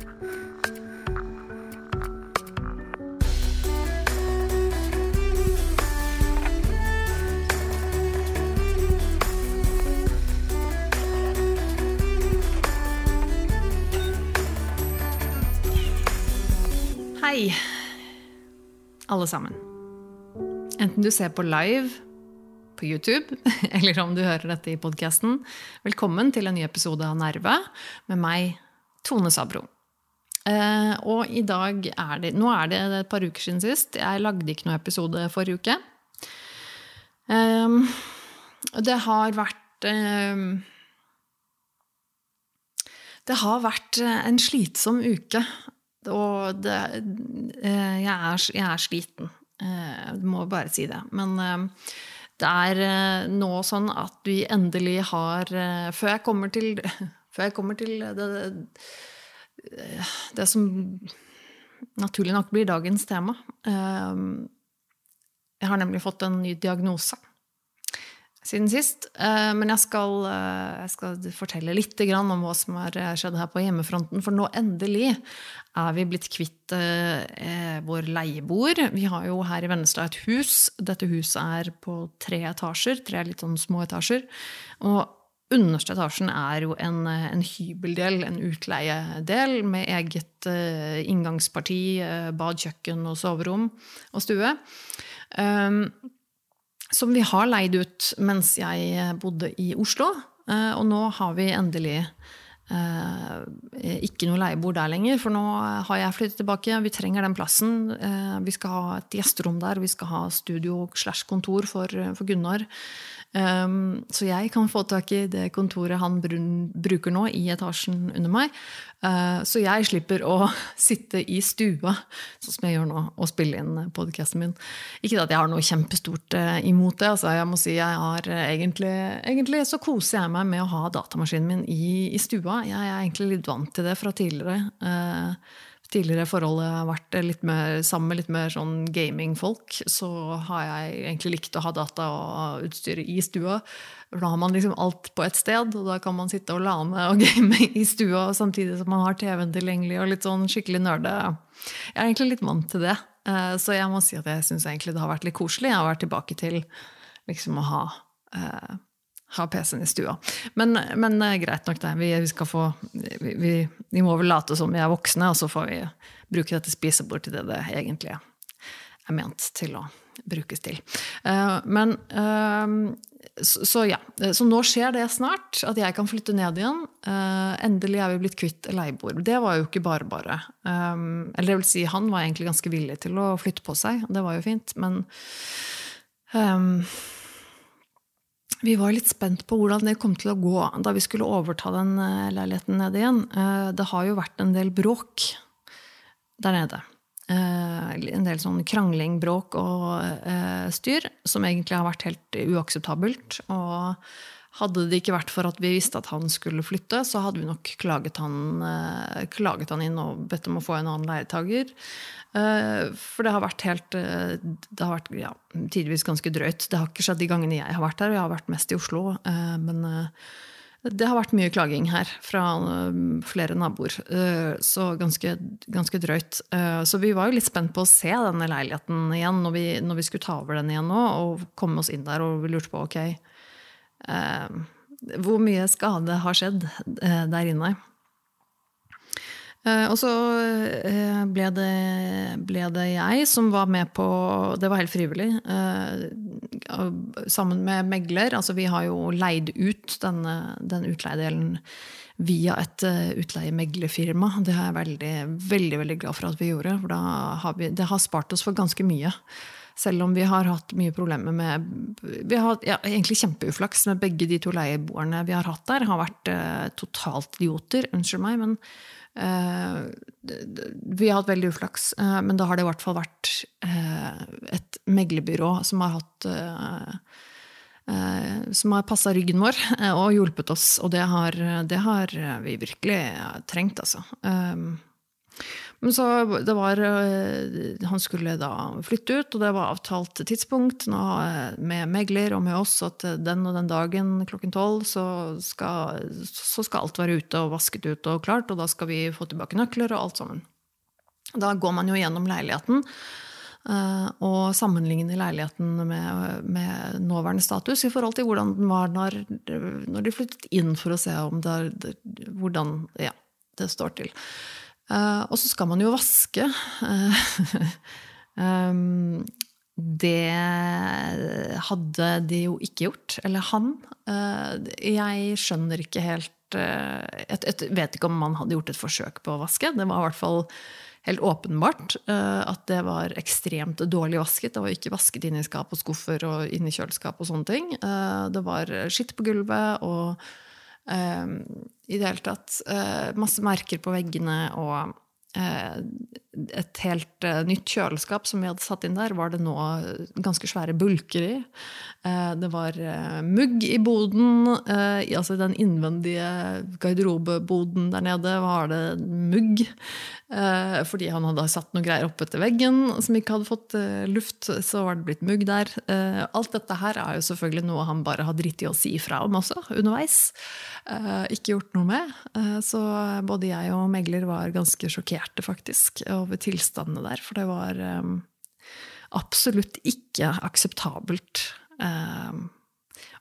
Hei, alle sammen. Enten du ser på live på YouTube, eller om du hører dette i podkasten, velkommen til en ny episode av Nerve med meg, Tone Sabro. Eh, og i dag er det Nå er det et par uker siden sist. Jeg lagde ikke noe episode forrige uke. Eh, det har vært eh, Det har vært en slitsom uke. Og det, eh, jeg, er, jeg, er, sliten. Eh, må bare si det. Men eh, det er nå sånn at vi endelig har Før jeg kommer til, jeg kommer til det, det, som naturlig nok blir dagens tema Jeg har nemlig fått en ny diagnose siden sist. Eh, men jeg skal, eh, jeg skal, fortelle litt om hva som har eh, skjedd her på hjemmefronten. For nå endelig er vi blitt kvitt vår leieboer. Vi har jo her i Vennesla et hus. Dette huset er på tre etasjer. Tre litt sånn små etasjer. Og underste etasjen er jo en, en hybeldel, en utleiedel, med eget inngangsparti, bad, kjøkken og soverom og stue. Um, som vi har leid ut mens jeg eh, bodde i Oslo. Uh, og nå har vi endelig eh, ikke noe leieboer der lenger, for nå har jeg flyttet tilbake. Vi trenger den plassen. Vi skal ha et gjesterom der, vi skal ha studio slash kontor for, for Gunnar. Um, så jeg kan få tak i det kontoret han bruker nå, i etasjen under meg. Uh, så jeg slipper å sitte i stua, sånn som jeg gjør nå, og spille inn podkasten min. Ikke at jeg har noe kjempestort uh, imot det. Altså, jeg må si jeg har uh, egentlig, egentlig, så koser jeg meg med å ha datamaskinen min i, i stua. Jeg er egentlig litt vant til det fra tidligere. Uh, tidligere forholdet vært litt mer, sammen med litt mer sånn gamingfolk, så har jeg egentlig likt å ha data og utstyr i stua. Da har man liksom alt på ett sted, og da kan man sitte og lane og game i stua samtidig som man har TV-en tilgjengelig og litt sånn skikkelig nerde. Jeg er egentlig litt vant til det, eh, så jeg må si at jeg syns egentlig det har vært litt koselig. Jeg har vært tilbake til liksom å ha eh, ha PC-en i stua. Men, men, eh, greit nok, det. Vi, vi, få, vi, vi, må vel late som vi er voksne, og så får vi bruke dette spisebordet til det det egentlig er ment til å brukes til. Uh, men uh, så, så, ja. Så nå skjer det snart, at jeg kan flytte ned igjen. Uh, endelig er vi blitt kvitt leieboer. Det var jo ikke bare bare. Um, eller det vil si, han var egentlig ganske villig til å flytte på seg, det var jo fint, men um, vi var litt spent på hvordan det kom til å gå da vi skulle overta den eh, leiligheten nede igjen. Eh, det har jo vært en del bråk der nede. Eh, en del sånn krangling, bråk og styr som egentlig har vært helt uakseptabelt. Og hadde det ikke vært for at vi visste at han skulle flytte, så hadde vi nok klaget han, klaget han inn og bedt om å få en annen leietager. Eh, for det har vært helt eh, Det har vært ja, tidvis ganske drøyt. Det har ikke skjedd de gangene jeg har vært her. og Jeg har vært mest i Oslo. Eh, men det har vært mye klaging her fra flere naboer. Så ganske, ganske drøyt. Så vi var jo litt spent på å se denne leiligheten igjen når vi, når vi skulle ta over den igjen nå, og komme oss inn der. Og vi lurte på ok, hvor mye skade har skjedd der inne. Eh, og så eh, ble det, ble det, jeg som var med på Det var helt frivillig. Eh, sammen med megler. Altså vi har jo leid ut denne, den utleiedelen via et utleiemeglerfirma. Det er jeg veldig, veldig, veldig glad for at vi gjorde. For har vi, det har spart oss for ganske mye. Selv om vi har hatt mye problemer med Vi har ja, egentlig kjempeuflaks med begge de to leieboerne vi har hatt der. Har vært eh, totalt idioter, unnskyld meg. men Uh, vi har hatt veldig uflaks, uh, men da har det i hvert fall vært uh, et meglerbyrå som har hatt Som har passa ryggen vår og hjulpet oss, og det har, det har vi virkelig trengt, altså. Men så det var eh, Han skulle da flytte ut, og det var avtalt tidspunkt eh, med megler og med oss at den og den dagen klokken tolv så, så skal alt være ute og vasket ut og klart, og da skal vi få tilbake nøkler og alt sammen. Da går man jo gjennom leiligheten eh, og sammenligner leiligheten med, med nåværende status i forhold til hvordan den var når, når de flyttet inn, for å se om det, hvordan ja, det står til. Eh, og så skal man jo vaske. Eh, um, det hadde de jo ikke gjort. Eller han. Eh, jeg skjønner ikke helt Jeg vet ikke om man hadde gjort et forsøk på å vaske. Det var i hvert fall helt åpenbart at det var ekstremt dårlig vasket. Det var ikke vasket inn i skap og skuffer og inn i kjøleskap og sånne ting. Det var skitt på gulvet og i det hele tatt eh, masse merker på veggene og eh, et helt eh, nytt kjøleskap som vi hadde satt inn der, var det nå ganske svære bulker i. Det var mugg i boden, altså i- den innvendige garderobeboden der nede var det mugg. Eh, fordi han hadde satt noen greier opp etter veggen som ikke hadde fått eh, luft, så var det blitt mugg der. Eh, alt dette her er jo selvfølgelig noe han bare har dritt i å si fra om også, underveis. Ikke gjort noe med. Så både jeg og megler var ganske sjokkerte, faktisk, over tilstandene der. For det var absolutt ikke akseptabelt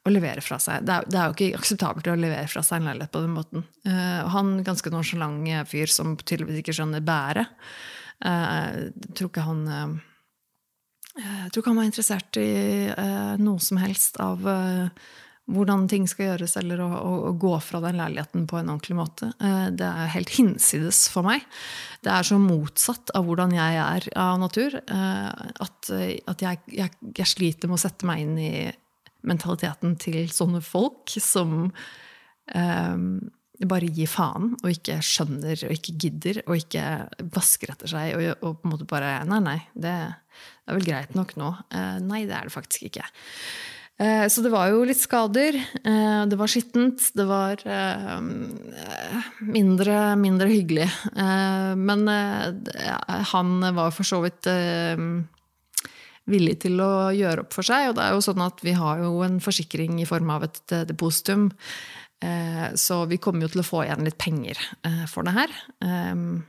å levere fra seg. Det er, det er jo ikke akseptabelt å levere fra seg en leilighet på den måten. Uh, han ganske nonsjalant fyr som tydeligvis ikke skjønner bæret. Uh, tror ikke han uh, jeg tror ikke han var interessert i uh, noe som helst av eh, hvordan ting skal gjøres, eller å, å, å gå fra den leiligheten på en ordentlig måte. Eh, det er helt hinsides for meg. Det er så motsatt av hvordan jeg er av natur, eh, at, at jeg, jeg, jeg sliter med å sette meg inn i mentaliteten til sånne folk som eh, bare gir faen og ikke skjønner og ikke gidder og ikke vasker etter seg og, og på en måte bare Nei, nei, det, det er vel greit nok nå. Eh, nei, det er det faktisk ikke. Eh, så det var jo litt skader. Eh, det var skittent. Det var eh, mindre, mindre hyggelig. Eh, men han var for så vidt villig til å gjøre opp for seg. Og det er jo sånn at vi har jo en forsikring i form av et eh, depositum. Eh, Så vi kommer jo til å få igjen litt penger eh, for det her. Um,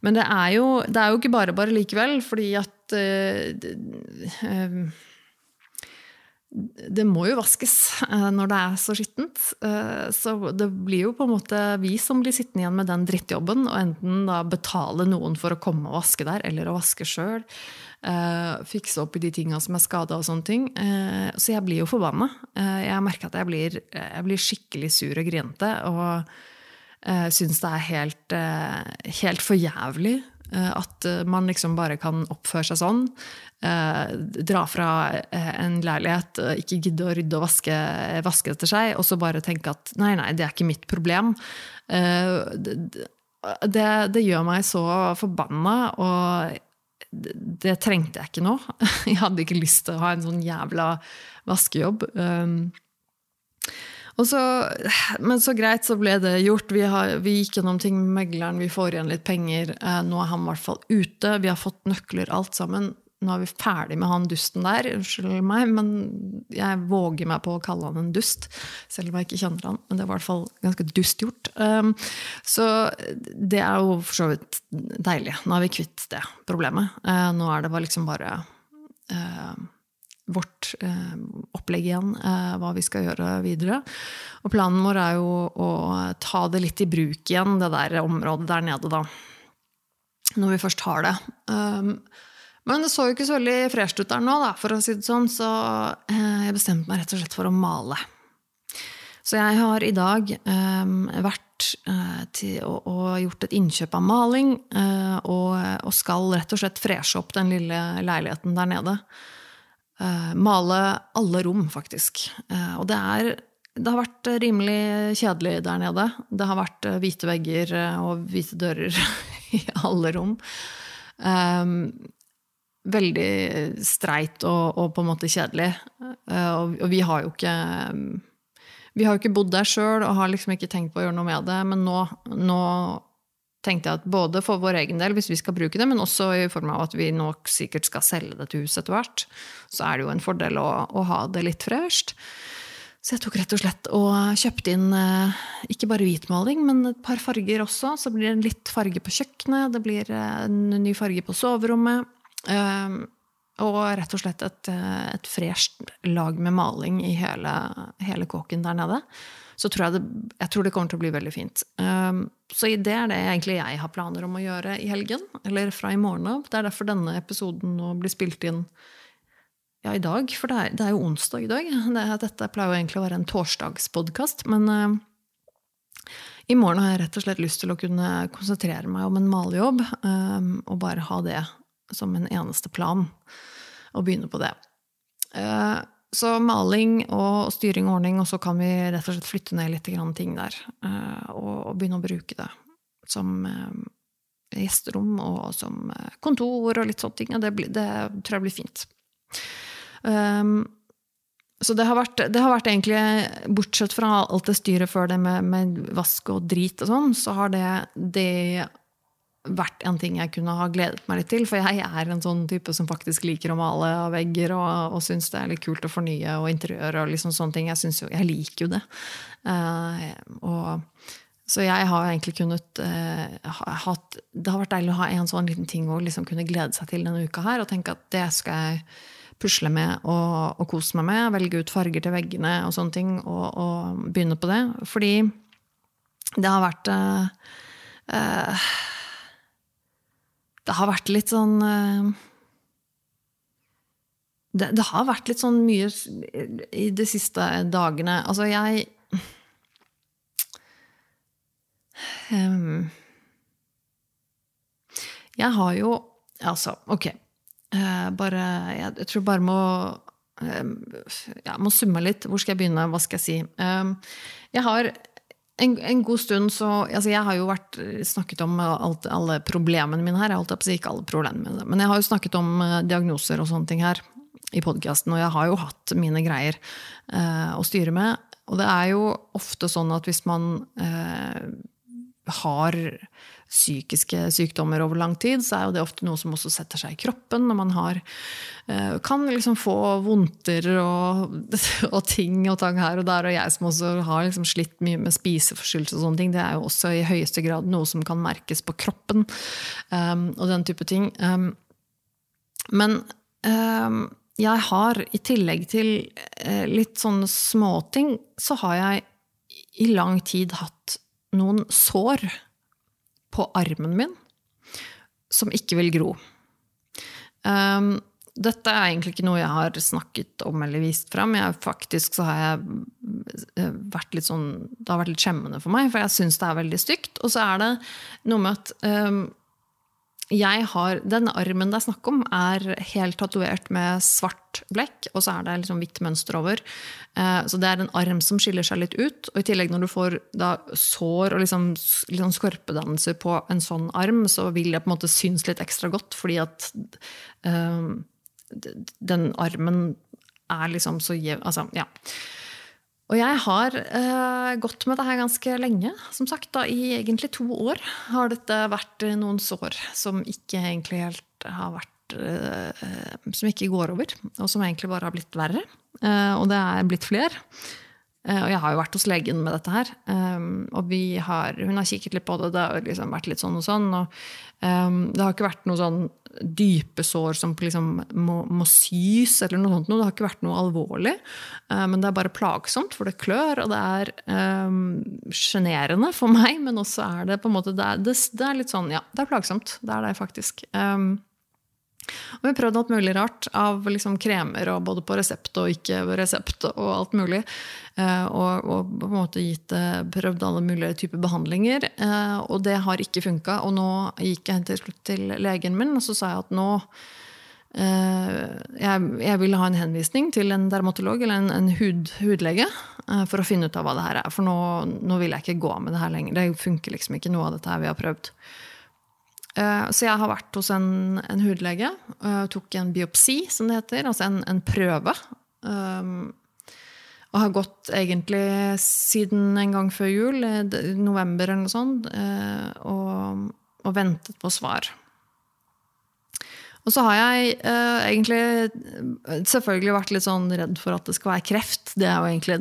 Men det er jo, det er jo ikke bare bare likevel, fordi at eh, det, eh, må jo vaskes eh, når det er så skittent. Eh, Så det blir jo på en måte vi som blir sittende igjen med den drittjobben, og enten da betale noen for å komme og vaske der, eller å vaske sjøl. Fikse opp i de tinga som er skada og sånne ting. Eh, Så jeg blir jo forbanna. Eh, Jeg merker at jeg blir, jeg blir skikkelig sur og grinete. Og syns det er helt, eh, helt for jævlig eh, at eh, man liksom bare kan oppføre seg sånn. eh, dra fra eh, en leilighet, eh, ikke gidde å rydde og vaske, vaske etter seg, og så bare tenke at nei, nei, det er ikke mitt problem. Eh, det, det, gjør meg så forbanna, og det, det trengte jeg ikke nå. Jeg hadde ikke lyst til å ha en sånn jævla vaskejobb. Og så, men så greit, så ble det gjort. Vi, har, vi gikk gjennom ting med megleren, vi får igjen litt penger. Eh, nå er han i hvert fall ute. Vi har fått nøkler, alt sammen. Nå er vi ferdig med han dusten der. Unnskyld meg, men jeg våger meg på å kalle han en dust. Selv om jeg ikke kjenner han. Men det var i hvert fall ganske dust gjort. Um, så det er jo for så vidt deilig. Nå er vi kvitt det problemet. Uh, nå er det bare liksom bare eh, vårt eh, opplegg igjen, eh, hva vi skal gjøre videre. Og planen vår er jo å ta det litt i bruk igjen, det der området der nede, da. Når vi først har det. Um, men det så jo ikke så veldig fresht ut der nå, da, for å si det sånn, så eh, jeg bestemte meg rett og slett for å male. Så jeg har i dag eh, vært eh, til, og, og gjort et innkjøp av maling, eh, og, og skal rett og slett freshe opp den lille leiligheten der nede. Eh, male alle rom, faktisk. Eh, og det er det har vært rimelig kjedelig der nede. Det har vært eh, hvite vegger eh, og hvite dører i alle rom. Um, veldig streit og, og, på en måte kjedelig. Uh, og, vi har jo ikke Vi har jo ikke bodd der sjøl og har liksom ikke tenkt på å gjøre noe med det, men nå, nå tenkte jeg at både for vår egen del, hvis vi skal bruke det, men også i form av at vi nå sikkert skal selge dette huset etter hvert, så er det jo en fordel å, å ha det litt fresht. Så jeg tok rett og slett og kjøpte inn eh, ikke bare hvitmaling, men et par farger også. Så blir det litt farge på kjøkkenet, det blir eh, en ny farge på soverommet. Ehm, og rett og slett et, eh, et fresht lag med maling i hele, hele kåken der nede. Så tror jeg, det, jeg tror det kommer til å bli veldig fint. Um, så det er det egentlig jeg har planer om å gjøre i helgen. Eller fra i morgen av. Det er derfor denne episoden nå blir spilt inn ja, i dag, for det er, det er jo onsdag i dag. Det, dette pleier jo egentlig å være en torsdagspodkast, men uh, i morgen har jeg rett og slett lyst til å kunne konsentrere meg om en malejobb, um, og bare ha det som en eneste plan, og begynne på det. Uh, så maling og styring og ordning, og så kan vi rett og slett flytte ned litt ting der, uh, og, begynne å bruke det som gjesterom og som kontor og litt sånne ting. Det, det tror jeg blir fint. Um, så det har, vært, det har, vært, egentlig, bortsett fra alt det styret før det med, med vask og drit og sånn, så har det, det, vært en ting jeg kunne ha gledet meg litt til. For jeg er en sånn type som faktisk liker å male av vegger og, og syns det er litt kult å fornye og interiør og liksom sånne ting. Jeg, jo, jeg liker jo det. Uh, og, så jeg har egentlig kunnet uh, hatt Det har vært deilig å ha en sånn liten ting å liksom kunne glede seg til denne uka her, og tenke at det skal jeg pusle med og, og kose meg med. Velge ut farger til veggene og sånne ting, og, og begynne på det. Fordi det har vært uh, Det har vært litt sånn uh, det, det, har vært litt sånn mye i de siste dagene. Altså, jeg um, Jeg har jo Altså, ok. Eh, bare, jeg, jeg, tror bare må um, Jeg må summe litt. Hvor skal jeg begynne? Hva skal jeg si? Um, jeg har en, en god stund så altså Jeg har jo vært, snakket om alt, alle problemene mine her. Jeg holdt opp, ikke alle problemene mine, Men jeg har jo snakket om diagnoser og sånne ting her i podkasten, og jeg har jo hatt mine greier eh, å styre med. Og det er jo ofte sånn at hvis man eh, har psykiske sykdommer over lang tid, så er jo det ofte noe som også setter seg i kroppen. Når man har, eh, kan liksom få vondter og, og, ting og tang her og der. Og jeg som også har liksom slitt mye med spiseforstyrrelser og sånne ting, det er jo også i høyeste grad noe som kan merkes på kroppen. Um, og den type ting. Um, men um, jeg har, i tillegg til uh, litt sånne småting, så har jeg i lang tid hatt noen sår på armen min som ikke vil gro. Um, dette er egentlig ikke noe jeg har snakket om eller vist fram. Jeg, faktisk så har jeg eh, vært litt sånn, Det har vært litt skjemmende for meg, for jeg syns det er veldig stygt. Og så er det noe med at um, jeg har, Den armen det er snakk om, er helt tatovert med svart blekk, og så er det liksom hvitt mønster over. Eh, så det er en arm som skiller seg litt ut. Og i tillegg når du får da sår og liksom, liksom skorpedannelser på en sånn arm, så vil det på en måte synes litt ekstra godt, fordi at um, den armen er liksom så jevn Altså, ja. Og jeg har eh, gått med det her ganske lenge. Som sagt, da, I egentlig to år har dette vært noen sår som ikke egentlig helt har vært eh, Som ikke går over, og som egentlig bare har blitt verre. Eh, og det er blitt flere. Eh, og jeg har jo vært hos legen med dette her. Um, og har, hun har kikket litt på det. Det har liksom vært litt sånn og sånn. Og det har ikke vært noe sånn dype sår som liksom må, må, sys, eller noe sånt. Det har ikke vært noe alvorlig. Uh, men det er bare plagsomt, for det klør, og det er sjenerende um, for meg. Men også er det på en måte det er, det, det er, litt sånn Ja, det er plagsomt. Det er det faktisk. Um, og vi har prøvd alt mulig rart av liksom kremer, og både på resept og ikke resept. Og alt mulig. Eh, og, og på en måte gitt, eh, prøvd alle mulige typer behandlinger. Eh, og det har ikke funka. Og nå gikk jeg til slutt til legen min og så sa jeg at nå jeg, jeg vil ha en henvisning til en dermatolog eller en, en hud, hudlege for å finne ut av hva det her er. For nå, nå vil jeg ikke gå med det her lenger. Det funker liksom ikke, noe av dette her vi har prøvd. Eh, så jeg har vært hos en, en hudlege. Uh, tok en biopsi, som det heter. Altså en, en prøve. Um, og har gått egentlig siden en gang før jul, november eller noe sånt, og, og ventet på svar. Og så har jeg uh, egentlig selvfølgelig vært litt sånn redd for at det skal være kreft. Det er jo egentlig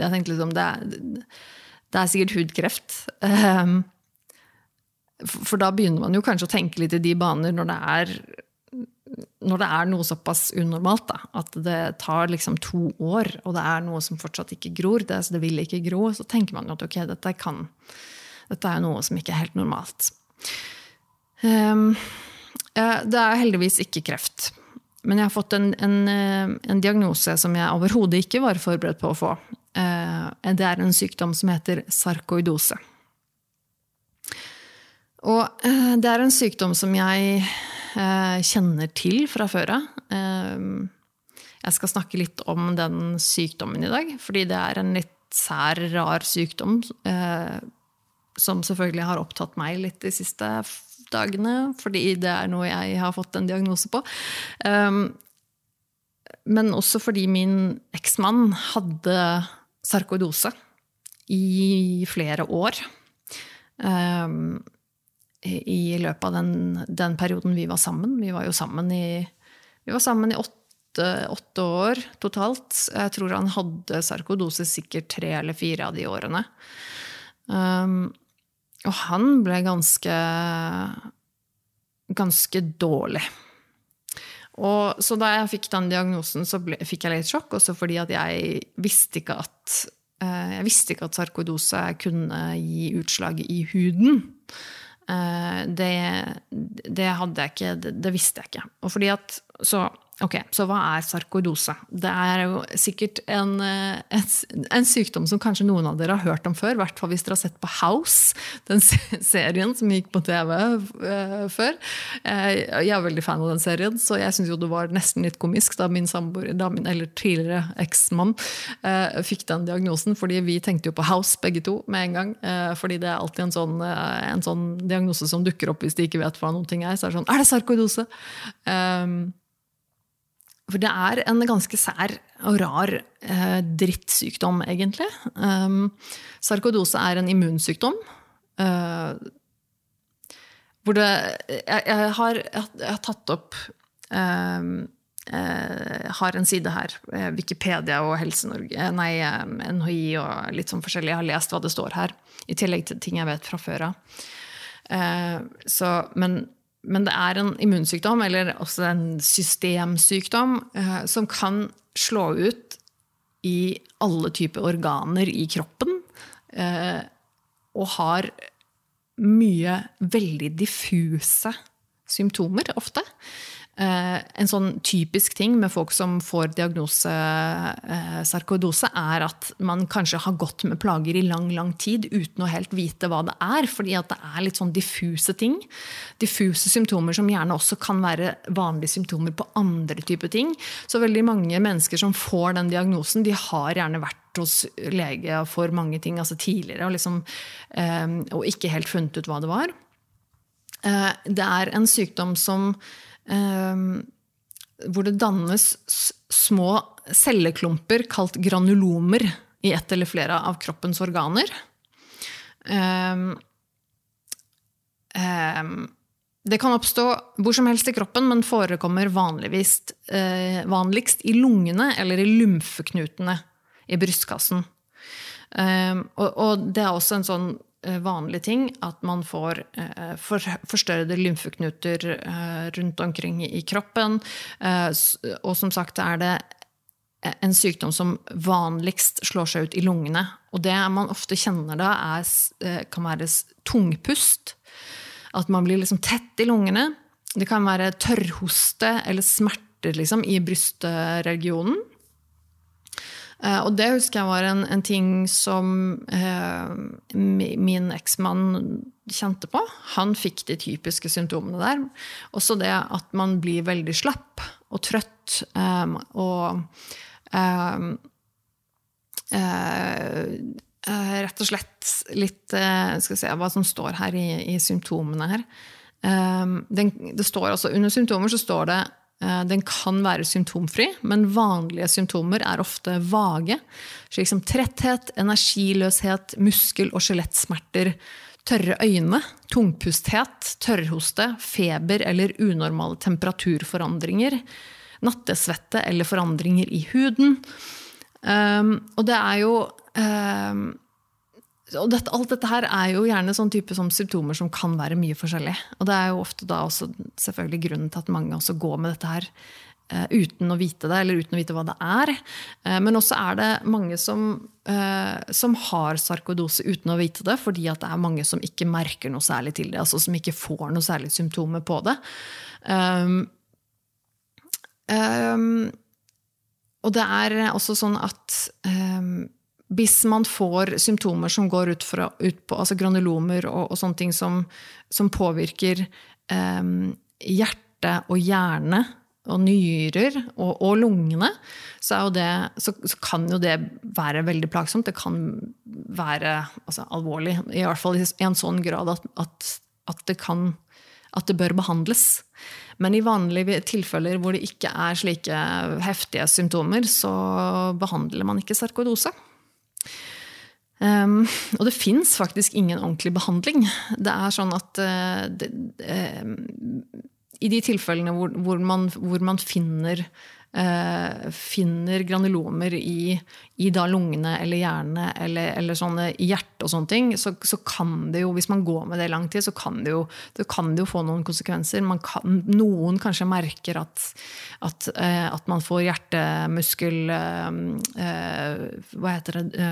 Jeg tenkte liksom, det er, det er sikkert hudkreft. Um, for da begynner man jo kanskje å tenke litt i de baner når det er, når det er noe såpass unormalt. Da, at det tar liksom to år, og det er noe som fortsatt ikke gror. Det, det vil ikke gro. Så tenker man at ok, dette, kan, dette er noe som ikke er helt normalt. Um, det er heldigvis ikke kreft. Men jeg har fått en, en, eh, en diagnose som jeg overhodet ikke var forberedt på å få. Eh, det er en sykdom som heter sarkoidose. Og eh, det er en sykdom som jeg kjenner til fra før av. Jeg skal snakke litt om den sykdommen i dag, fordi det er en litt sær, rar sykdom. Som selvfølgelig har opptatt meg litt de siste dagene, fordi det er noe jeg har fått en diagnose på. Um, men også fordi min eksmann hadde sarkoidose i flere år. I løpet av den, den, perioden vi var sammen. Vi var jo sammen i, var sammen i åtte, åtte, år totalt. Jeg tror han hadde sarkodose sikkert tre eller fire av de årene. Um, og han ble ganske ganske dårlig. Og, så da jeg fikk den diagnosen, så ble, fikk jeg litt sjokk, også fordi at jeg visste ikke at eh, jeg visste ikke at sarkoidose kunne gi utslag i huden. Eh, det, det, hadde jeg ikke, det, det, visste jeg ikke. Og fordi at, så Ok, Så hva er sarkoidose? Det er jo sikkert en, en, eh, en, sykdom som kanskje noen av dere har hørt om før. I hvert fall hvis dere har sett på House, den serien som gikk på TV uh, før. Uh, jeg er veldig fan av den serien, så jeg syns det var nesten litt komisk da min samboer, eller tidligere eksmann, uh, fikk den diagnosen. Fordi vi tenkte jo på House begge to med en gang. fordi det er alltid en sånn, en sånn, diagnose som dukker opp hvis de ikke vet hva noen ting er. Så er det sånn Er det sarkoidose? Um, for det er en ganske sær og rar eh, drittsykdom, egentlig. Um, sarkodose er en immunsykdom. Uh, hvor det Jeg, jeg, har, jeg har, tatt opp um, uh, har en side her, Wikipedia og Helse-Norge, nei, NHI og litt sånn forskjellig. Jeg har lest hva det står her, i tillegg til ting jeg vet fra før av. Uh, men men det er en immunsykdom, eller også en systemsykdom, eh, som kan slå ut i alle typer organer i kroppen. Eh, og har mye veldig diffuse symptomer ofte. Eh, en sånn typisk ting med folk som får diagnose eh, sarkoidose, er at man kanskje har gått med plager i lang lang tid uten å helt vite hva det er. Fordi at det er litt sånn diffuse ting. Diffuse symptomer som gjerne også kan være vanlige symptomer på andre typer ting. Så veldig mange mennesker som får den diagnosen, de har gjerne vært hos lege for mange ting altså tidligere og, liksom, eh, og ikke helt funnet ut hva det var. Det er en sykdom som hvor det dannes små celleklumper kalt granulomer i ett eller flere av kroppens organer. Um, um, det kan oppstå hvor som helst i kroppen, men forekommer uh, vanligst i lungene eller i lymfeknutene i brystkassen. Og, det er også en sånn Eh, vanlig ting at man får eh, forstørrede lymfeknuter eh, rundt omkring i kroppen. Og som sagt er det en sykdom som vanligst slår seg ut i lungene. Og det man ofte kjenner da, er, kan være tungpust. At man blir liksom tett i lungene. Det kan være tørrhoste eller smerter liksom, i brystregionen. Eh, og det husker jeg var en, en ting som eh, min eksmann kjente på. Han fikk de typiske symptomene der. Også det at man blir veldig slapp og trøtt eh, og eh, uh, rett og slett litt Skal vi se hva som står her i, i symptomene her. Den, det står altså, under symptomer så står det Eh, den kan være symptomfri, men vanlige symptomer er ofte vage, slik som tretthet, energiløshet, muskel- og skjelettsmerter, tørre øyne, tungpusthet, tørrhoste, feber eller unormale temperaturforandringer, nattesvette eller forandringer i huden. Um, og det er jo um, og dette, alt dette her er jo gjerne sånn type som symptomer som kan være mye forskjellig. Og det er jo ofte da også selvfølgelig grunnen til at mange også går med dette her uh, uten å vite det, eller uten å vite hva det er. Uh, men også er det mange som, uh, som har sarkodose uten å vite det, fordi at det er mange som ikke merker noe særlig til det. altså Som ikke får noe særlig symptomer på det. Um, um, og det er også sånn at um, hvis man får symptomer som går ut, fra, ut på altså granulomer og, og, sånne ting som, som påvirker eh, hjerte og hjerne og nyrer og, og lungene, så, det, så, så, kan jo det være veldig plagsomt. Det kan være altså, alvorlig, i hvert fall i en sånn grad at, at, at det kan at det bør behandles. Men i vanlige tilfeller hvor det ikke er slike heftige symptomer, så behandler man ikke sarkodose. Um, og det fins faktisk ingen ordentlig behandling. Det er sånn at uh, det, uh, I de tilfellene hvor, hvor, man, hvor man, finner uh, finner granulomer i, i lungene eller hjerne eller, eller sånne, i hjertet og sånne ting, så, så, kan det jo, hvis man går med det i lang tid, så kan det jo, det kan det jo få noen konsekvenser. Kan, noen kanskje merker at, at, eh, at man får hjertemuskel eh, Hva heter det?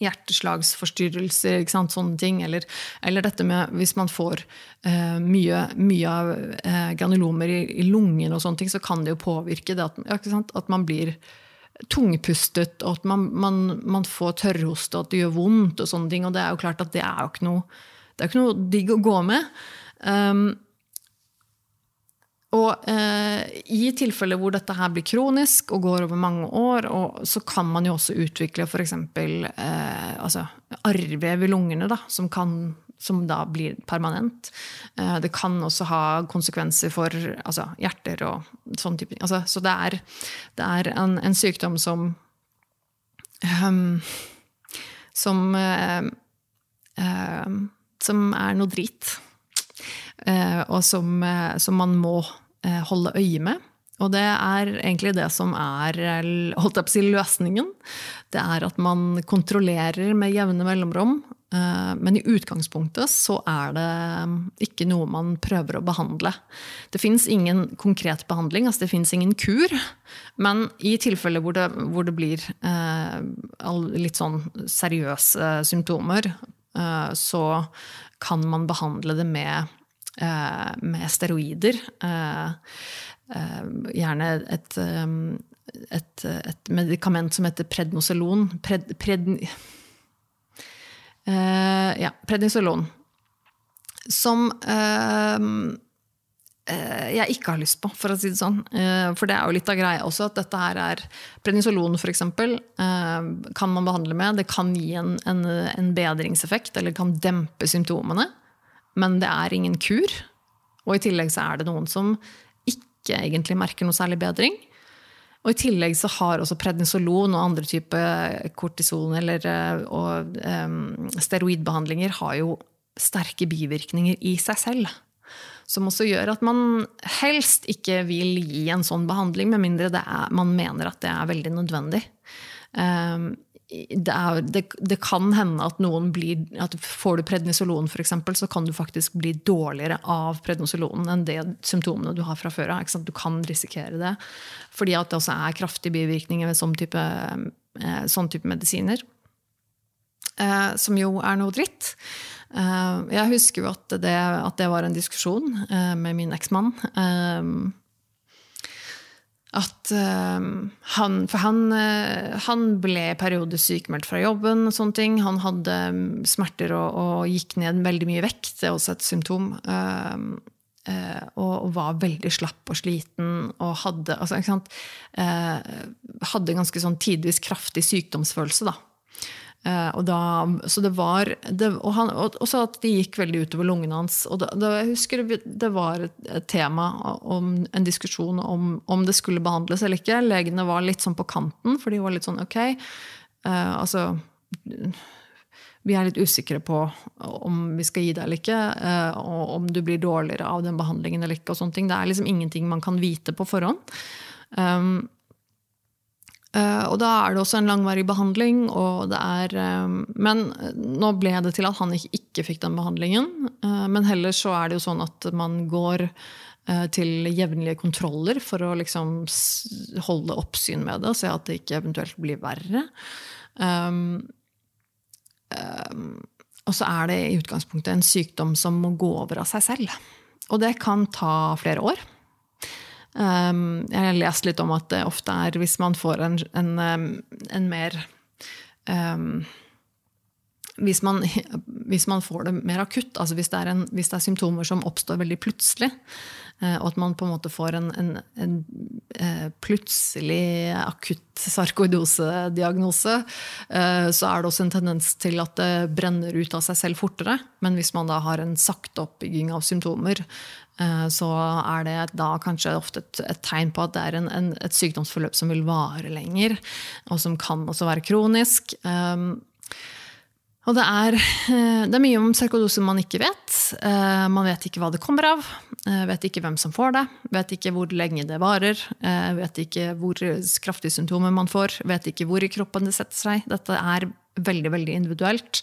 Hjerteslagsforstyrrelser, sånne ting. Eller, eller, dette med hvis man får eh, mye, mye, av eh, granulomer i, i lungene, og sånne ting, så kan det jo påvirke det at, at man blir tungpustet, og at man, man, man, får tørrhoste, og at det gjør vondt. Og sånne ting, og det er jo klart at det er jo ikke noe, det er ikke noe digg å gå med. Um, og eh, i tilfeller hvor dette her blir kronisk og går over mange år, så kan man jo også utvikle f.eks. Eh, altså arrvev i lungene, da, som, kan, som da blir permanent. Eh, det kan også ha konsekvenser for altså, hjerter og sånn type ting. Altså, så det er, det er en, en, sykdom som um, som, uh, uh, som er noe drit. Eh, og som, eh, som, man må eh, holde øye med. Og det er egentlig det som er si, løsningen. Det er at man kontrollerer med jevne mellomrom. Men i utgangspunktet så er det ikke noe man prøver å behandle. Det fins ingen konkret behandling, altså det fins ingen kur. Men i tilfeller hvor det, hvor det blir litt sånn seriøse symptomer, så kan man behandle det med med steroider. Eh, eh, gjerne et, et, et, medikament som heter prednoselon. Pred, pred, ja, prednisolon. Som jeg ikke har lyst på, for å si det sånn. For det er jo litt av greia også at dette her er Prednisolon f.eks. kan man behandle med. Det kan gi en, en, en bedringseffekt, eller kan dempe symptomene men det er ingen kur. Og i tillegg så er det noen som ikke egentlig merker noe særlig bedring. Og i tillegg så har også prednisolon og andre typer kortison eller, eh, og um, steroidbehandlinger har jo sterke bivirkninger i seg selv. Som også gjør at man helst ikke vil gi en sånn behandling, med mindre er, man mener at det er veldig nødvendig. Um, det, er, det, det, kan hende at noen blir at Får du prednisolon, f.eks., så kan du faktisk bli dårligere av prednisolonen enn det symptomene du har fra før av. Du kan risikere det. Fordi at det også er kraftige bivirkninger ved sånn type, eh, sånn type medisiner. Eh, som jo er noe dritt. Eh, jeg husker jo at det, at det var en diskusjon eh, med min eksmann. At uh, han For han, uh, han ble i perioder sykemeldt fra jobben. og sånne ting. Han hadde um, smerter og, og, gikk ned veldig mye vekt. Det er også et symptom. Uh, og, og, var veldig slapp og sliten og hadde, altså, hadde ganske sånn tidvis kraftig sykdomsfølelse. da. Uh, og da, så det var det, og, han, og, så at det gikk veldig utover lungene hans. Og da, da, jeg husker det, var et, tema om en diskusjon om, om det skulle behandles eller ikke. Legene var litt sånn på kanten, for de var litt sånn ok. Uh, altså vi er litt usikre på om vi skal gi deg eller ikke, uh, og om du blir dårligere av den behandlingen eller ikke. og sånne ting. Det er liksom ingenting man kan vite på forhånd. Um, og da er det også en langvarig behandling. og det er, uh, Men nå ble det til at han ikke, fikk den behandlingen. Men heller så er det jo sånn at man går til jevnlige kontroller for å liksom holde oppsyn med det og se at det ikke eventuelt blir verre. Um, um, og så er det i utgangspunktet en sykdom som må gå over av seg selv. Og det kan ta flere år. Um, jeg har lest litt om at det ofte er hvis man får en, en, en mer um, hvis, man, hvis man, får det mer akutt, altså hvis det, en, hvis det, er symptomer som oppstår veldig plutselig, uh, og at man på en måte får en, uh, plutselig akutt sarkoidosediagnose, uh, så er det også en tendens til at det brenner ut av seg selv fortere. Men hvis man da har en sakte oppbygging av symptomer, Eh, så er det da kanskje ofte et, et tegn på at det er en, en, et sykdomsforløp som vil vare lenger, og som kan også være kronisk. Um, og det er, eh, det er, mye om sarkodose man ikke vet. Uh, man vet ikke hva det kommer av. Vet ikke hvem som får det. Vet ikke hvor lenge det varer. Vet ikke hvor kraftige symptomer man får. Vet ikke hvor i kroppen det setter seg. Dette er veldig, veldig individuelt.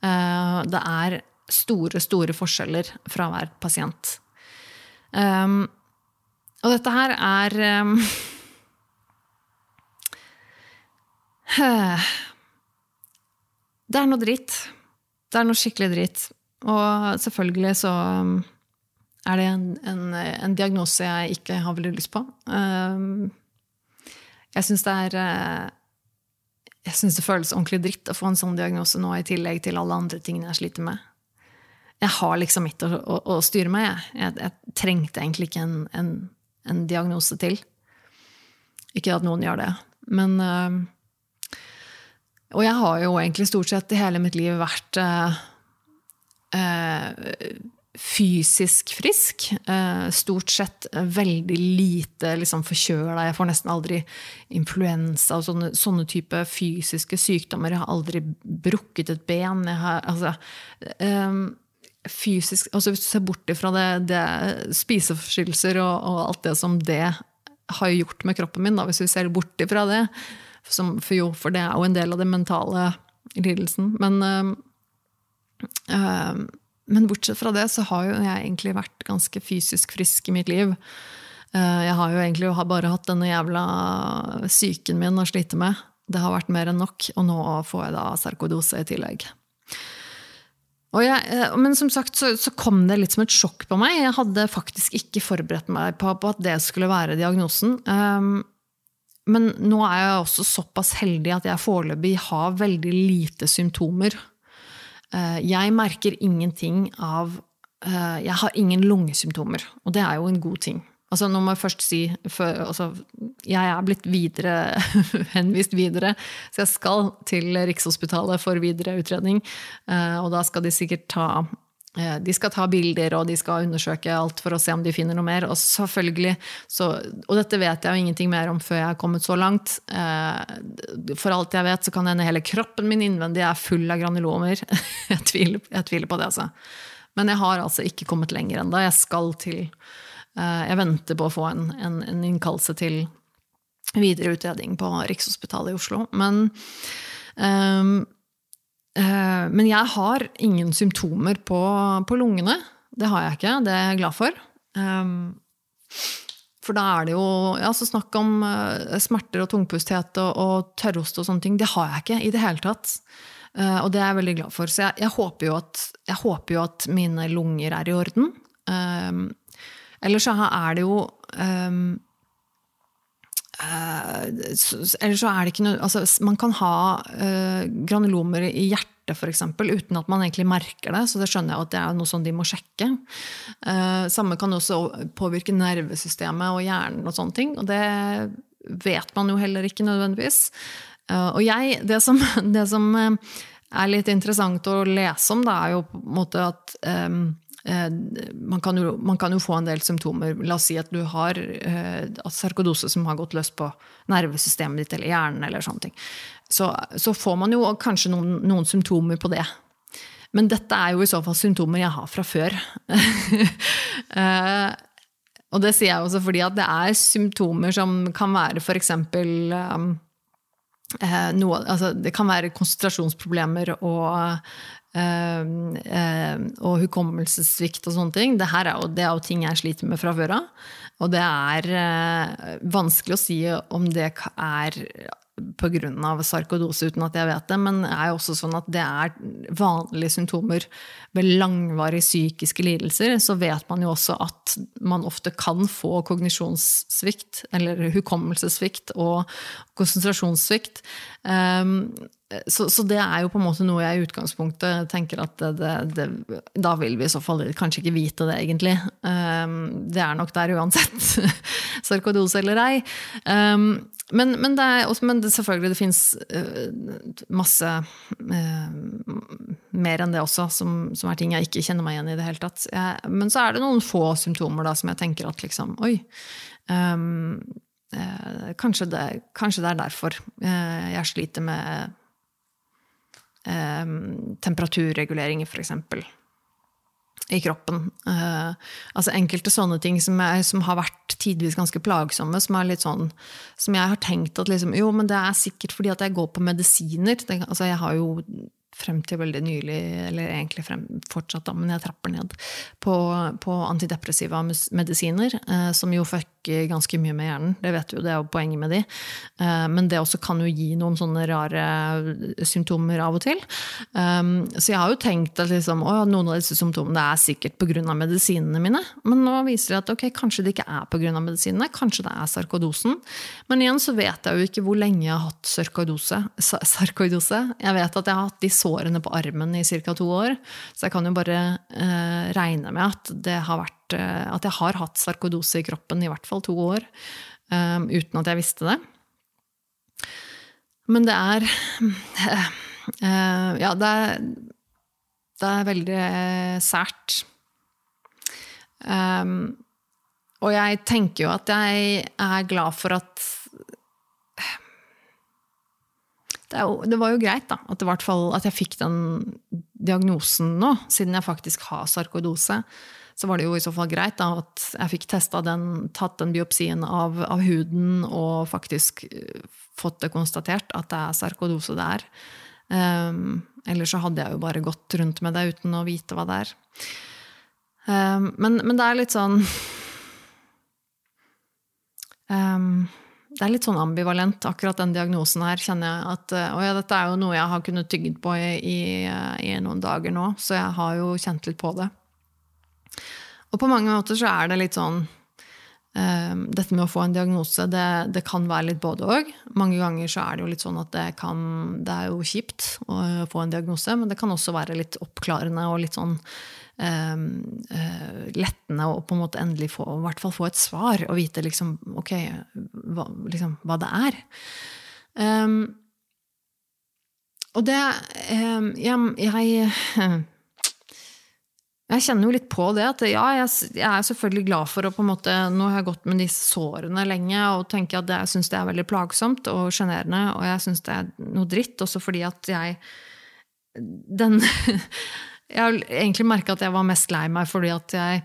det er store, store forskjeller fra hver pasient. Um, og dette her er um, Det er noe dritt. Det er noe skikkelig dritt. Og selvfølgelig så um, er det en, en, en diagnose jeg ikke har veldig lyst på. Um, jeg syns det er uh, jeg synes det føles ordentlig dritt å få en sånn diagnose nå, i tillegg til alle andre tingene jeg sliter med jeg har liksom mitt å, å, å styre med. Jeg. Jeg, jeg. trengte egentlig ikke en, en, en, diagnose til. Ikke at noen gjør det, men øh, Og jeg har jo egentlig stort sett i hele mitt liv vært øh, fysisk frisk. stort sett veldig lite liksom, forkjøla. Jeg får nesten aldri influensa og sånne, sånne type fysiske sykdommer. Jeg har aldri brukket et ben. Jeg har, altså, fysisk altså Hvis du ser bort ifra det, det spiseforstyrrelser og, og, alt det som det har gjort med kroppen min, da, hvis vi ser bort ifra det som, for, jo, for det er jo en del av den mentale lidelsen. Men, øh, øh, men bortsett fra det så har jo jeg egentlig vært ganske fysisk frisk i mitt liv. Uh, jeg har jo egentlig bare hatt denne jævla psyken min å slite med. Det har vært mer enn nok, og nå får jeg da sarkodose i tillegg. Jeg, eh, men som sagt så, så, kom det litt som et sjokk på meg. Jeg hadde faktisk ikke forberedt meg på, på at det skulle være diagnosen. Um, men nå er jeg også såpass heldig at jeg foreløpig har veldig lite symptomer. Uh, jeg merker ingenting av uh, Jeg har ingen lungesymptomer, og det er jo en god ting. Altså, nå må jeg først si for, altså, Jeg er blitt videre, henvist videre, så jeg skal til Rikshospitalet for videre utredning. Uh, og da skal de sikkert ta uh, de skal ta bilder og de skal undersøke alt for å se om de finner noe mer. Og selvfølgelig, så, og dette vet jeg jo ingenting mer om før jeg er kommet så langt. Uh, for alt jeg vet, så kan hende hele kroppen min innvendig er full av granulomer. jeg, tviler, jeg tviler på det, altså. Men jeg har altså ikke kommet lenger ennå. Jeg skal til Eh, jeg venter på å få en, en, en innkallelse til videre utredning på Rikshospitalet i Oslo. Men, um, uh, men jeg har ingen symptomer på, på, lungene. Det har jeg ikke. Det er jeg glad for. Um, for da er det jo altså snakk om uh, smerter og tungpusthet og, og tørrost og sånne ting. Det har jeg ikke i det hele tatt. Uh, og det er jeg veldig glad for. Så jeg, jeg, håper, at, jeg håper jo at mine lunger er i orden. Um, eller så er det jo um, uh, Eller så er det ikke noe altså, Man kan ha uh, granulomer i hjertet for eksempel, uten at man egentlig merker det. Så det skjønner jeg at det er noe som de må sjekke. Uh, samme kan også påvirke nervesystemet og hjernen og sånne ting. Og det vet man jo heller ikke nødvendigvis. Uh, og jeg, det som, det som uh, er litt interessant å lese om, da, er jo på en måte at um, man kan, jo, man kan, jo, få en del symptomer. La oss si at du har uh, sarkodose som har gått løs på nervesystemet ditt eller hjernen. eller sånne ting. Så, så får man jo kanskje noen, noen, symptomer på det. Men dette er jo i så fall symptomer jeg har fra før. uh, og det sier jeg også fordi at det er symptomer som kan være f.eks. Um, eh, altså det kan være konsentrasjonsproblemer og, eh, eh, og hukommelsessvikt og sånne ting. Det, er jo, det er jo ting jeg sliter med fra før av. Og det er eh, vanskelig å si om det er pga. sarkodose, uten at jeg vet det. Men det er jo også sånn at det er vanlige symptomer ved langvarige psykiske lidelser. Så vet man jo også at man ofte kan få kognisjonssvikt, eller hukommelsessvikt og konsentrasjonssvikt. Um, så, så, det er jo på en måte noe jeg i utgangspunktet tenker at det, det, det, Da vil vi i så fall kanskje ikke vite det, egentlig. Um, det er nok der uansett. Sarkodose eller ei. Um, men, men, det er også, men det, selvfølgelig, det fins uh, masse uh, mer enn det også, som, som, er ting jeg ikke kjenner meg igjen i det hele tatt. Jeg, men så er det noen få symptomer da, som jeg tenker at liksom Oi. Um, uh, kanskje, det, kanskje, det, er derfor jeg sliter med temperaturreguleringer, f.eks i kroppen. Uh, altså enkelte sånne ting som, jeg, som, har vært tidvis ganske plagsomme, som er litt sånn Som jeg har tenkt at liksom, jo, men det er sikkert fordi at jeg går på medisiner. Det, altså jeg har jo frem til veldig nylig, eller egentlig frem, fortsatt, da, men jeg trapper ned, på, på antidepressiva medisiner, eh, som jo fucker ganske mye med hjernen. Det vet du jo, det er jo poenget med de. Eh, men det også kan jo gi noen sånne rare symptomer av og til. Um, så jeg har jo tenkt at liksom, noen av disse symptomene er sikkert pga. medisinene mine. Men nå viser det at ok, kanskje det ikke er pga. medisinene, kanskje det er sarkodosen. Men igjen så vet jeg jo ikke hvor lenge jeg har hatt sarkoidose. sarkoidose. Jeg vet at jeg har hatt de sårene på armen i ca. to år. Så jeg kan jo bare eh, regne med at, det har vært, eh, at jeg har hatt sarkodose i kroppen i hvert fall to år. Um, uten at jeg visste det. Men det er uh, Ja, det er, det er veldig sært. Um, og jeg tenker jo at jeg er glad for at det, var jo greit da, at, at, jeg fikk den diagnosen nå, siden jeg faktisk har sarkoidose. Så var det jo i så fall greit da, at jeg fikk testa den, tatt den biopsien av, av, huden og faktisk eh, fått det konstatert at det er sarkodose det er. Um, Ellers så hadde jeg jo bare gått rundt med det uten å vite hva det er. Um, men, men, det er litt sånn um, det er litt sånn ambivalent, akkurat den diagnosen her. kjenner jeg at Og ja, Dette er jo noe jeg har kunnet tygge på i, i, i, noen dager nå, så jeg har jo kjent litt på det. Og på mange måter så er det litt sånn um, Dette med å få en diagnose, det, det kan være litt både òg. Mange ganger så er det jo litt sånn at det kan Det er jo kjipt å få en diagnose, men det kan også være litt oppklarende og litt sånn uh, lettende å på en måte endelig få, i hvert fall få et svar og vite liksom, ok, hva, liksom, hva det er. Um, og det um, jeg, jeg, jeg kjenner jo litt på det. at ja, jeg, er selvfølgelig glad for å på en måte, Nå har jeg gått med disse sårene lenge og tenker at jeg syns det er veldig plagsomt og sjenerende. Og jeg syns det er noe dritt, også fordi at jeg den Jeg har egentlig merka at jeg var mest lei meg fordi at jeg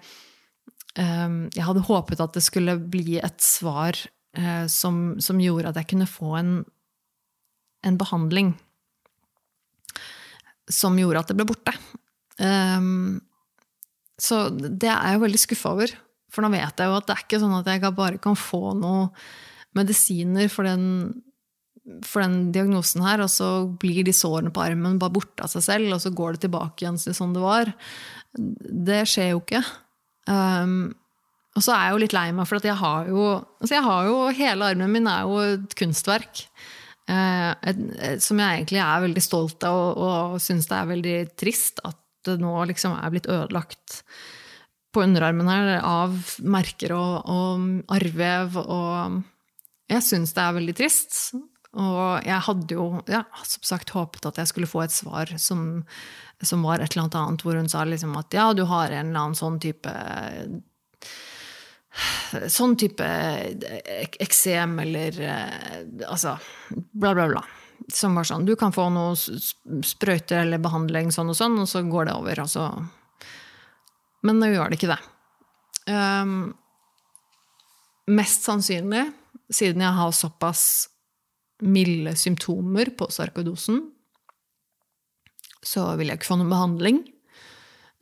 um, Jeg hadde håpet at det skulle bli et svar uh, som, som, gjorde at jeg kunne få en, en behandling som gjorde at det ble borte. Um, så det er jeg jo veldig skuffa over. For nå vet jeg jo at det er ikke sånn at jeg bare kan få noen medisiner for den for den diagnosen her, og så blir de sårene på armen bare borte av seg selv, og så går det tilbake igjen til sånn det var. Det skjer jo ikke. Um, og så er jeg jo litt lei meg, for jeg har jo, altså jeg har jo Hele armen min er jo et kunstverk. Eh, et, et, som jeg egentlig er veldig stolt av, og, og syns det er veldig trist at det nå liksom er blitt ødelagt på underarmen her av merker og, og arrvev. Og jeg syns det er veldig trist. Og jeg hadde jo ja, som sagt håpet at jeg skulle få et svar som, som var et eller annet hvor hun sa liksom at ja, du har en eller annen sånn type Sånn type eksem eller Altså bla, bla, bla. Som var sånn Du kan få noe sprøyter eller behandling sånn og sånn, og så går det over. Altså. Men nå gjør det ikke det. Um, mest sannsynlig, siden jeg har såpass milde symptomer på sarkoidosen, så vil jeg ikke få noen behandling.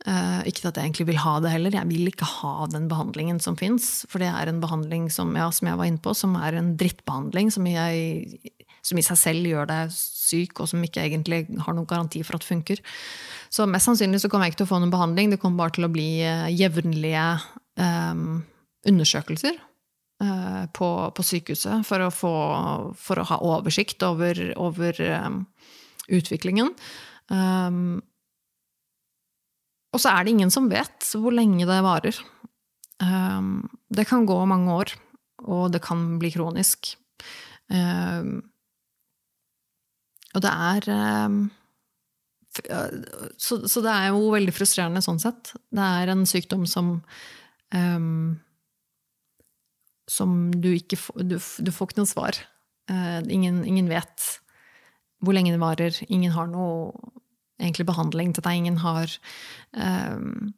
Uh, ikke at jeg egentlig vil ha det heller. Jeg vil ikke ha den behandlingen som fins. For det er en behandling som, ja, som jeg var inne på, som er en drittbehandling. Som, jeg, som, i seg selv gjør deg syk, og som ikke egentlig har noen garanti for at funker. Så mest sannsynlig så kommer jeg ikke til å få noen behandling. Det kommer bare til å bli uh, jevnlige um, undersøkelser uh, på, på, sykehuset for å, få, for å ha oversikt over, over um, utviklingen. Um, og så er det ingen som vet hvor lenge det varer. Um, det kan gå mange år, og det kan bli kronisk. Um, og det er um, så, det er jo veldig frustrerende sånn sett. Det er en sykdom som Som du ikke får du, du, får ikke noe svar. Uh, ingen, ingen vet hvor lenge det varer. Ingen har noe egentlig behandling til deg. Ingen har um,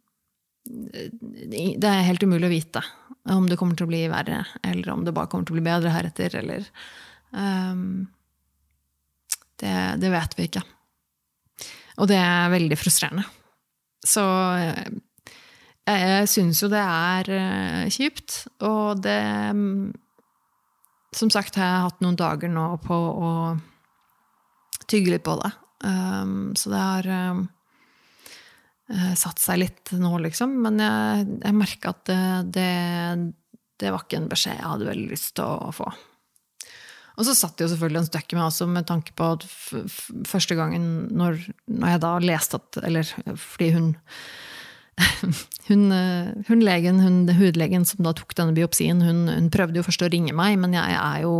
Det er helt umulig å vite om det kommer til å bli verre, eller om det bare kommer til å bli bedre heretter, eller um, det, det, vet vi ikke. Og det er veldig frustrerende. Så jeg, jeg syns jo det er uh, kjipt, og det Som sagt har jeg hatt noen dager nå på å tygge litt på det. Um, så det har um, satt seg litt nå, liksom. Men jeg, jeg merka at det, det, det, var ikke en beskjed jeg hadde veldig lyst til å få. Og så satt det jo selvfølgelig en støkk i meg også, med tanke på at første gangen når, når jeg da leste at Eller fordi hun hun, eh, hun, legen, hun, hudlegen som da tok denne biopsien, hun, hun, prøvde jo først å ringe meg, men jeg, jo,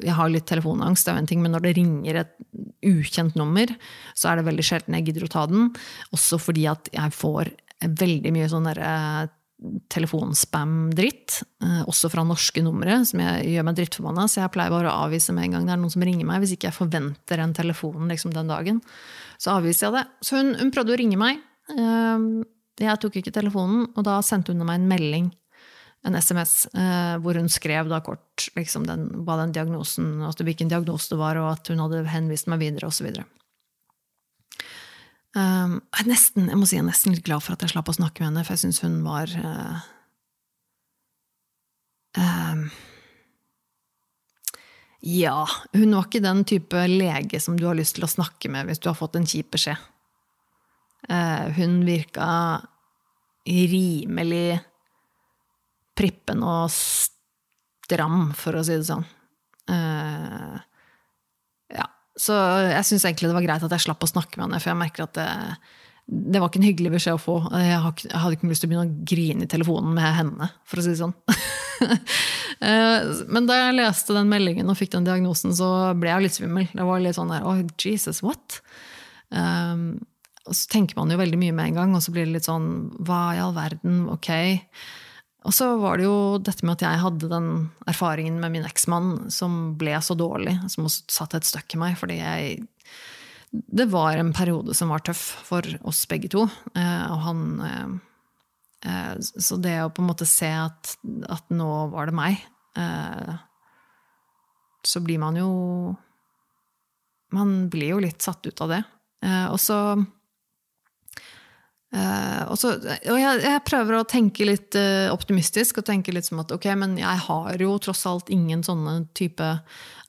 jeg har litt telefonangst, det er jo en ting, men når det ringer et ukjent nummer, så er det veldig sjelden jeg gidder å ta den. Også fordi at jeg får veldig mye sånn derre telefonspam-dritt, eh, også fra norske numre, som jeg gjør meg drittforbanna. Så jeg pleier bare å avvise med en gang det er noen som ringer meg, hvis ikke jeg forventer en telefon liksom, den dagen. Så avviser jeg det. Så hun, hun prøvde å ringe meg. Jeg tok ikke telefonen, og da sendte hun meg en melding, en SMS, eh, hvor hun skrev da kort liksom den, den diagnosen, hvilken diagnose det var, og at hun hadde henvist meg videre, osv. Um, jeg, nesten, jeg må si jeg er nesten litt glad for at jeg slapp å snakke med henne, for jeg syns hun var uh, um, Ja, hun var ikke den type lege som du har lyst til å snakke med hvis du har fått en kjip beskjed. Uh, hun virka rimelig prippen og stram, for å si det sånn. Uh. Så jeg syns egentlig det var greit at jeg slapp å snakke med henne, for jeg merker at det, det var ikke en hyggelig beskjed å få. Jeg, hadde ikke lyst til å begynne å grine i telefonen med henne, for å si det sånn. uh, men da jeg leste den meldingen og fikk den diagnosen, så ble jeg litt svimmel. Det var litt sånn der, oh, Jesus, what? Um, og så tenker man jo veldig mye med en gang, og så blir det litt sånn Hva i all verden? Ok. Og så var det jo dette med at jeg hadde den erfaringen med min eksmann som ble så dårlig, som også satte et støkk i meg, fordi jeg Det var en periode som var tøff for oss begge to. Eh, og han eh, Så det å på en måte se at, at nå var det meg, eh, så blir man jo Man blir jo litt satt ut av det. Og så Uh, og, så, og jeg, jeg, prøver å tenke litt uh, optimistisk og tenke litt som at ok, men jeg har jo tross alt ingen sånne type,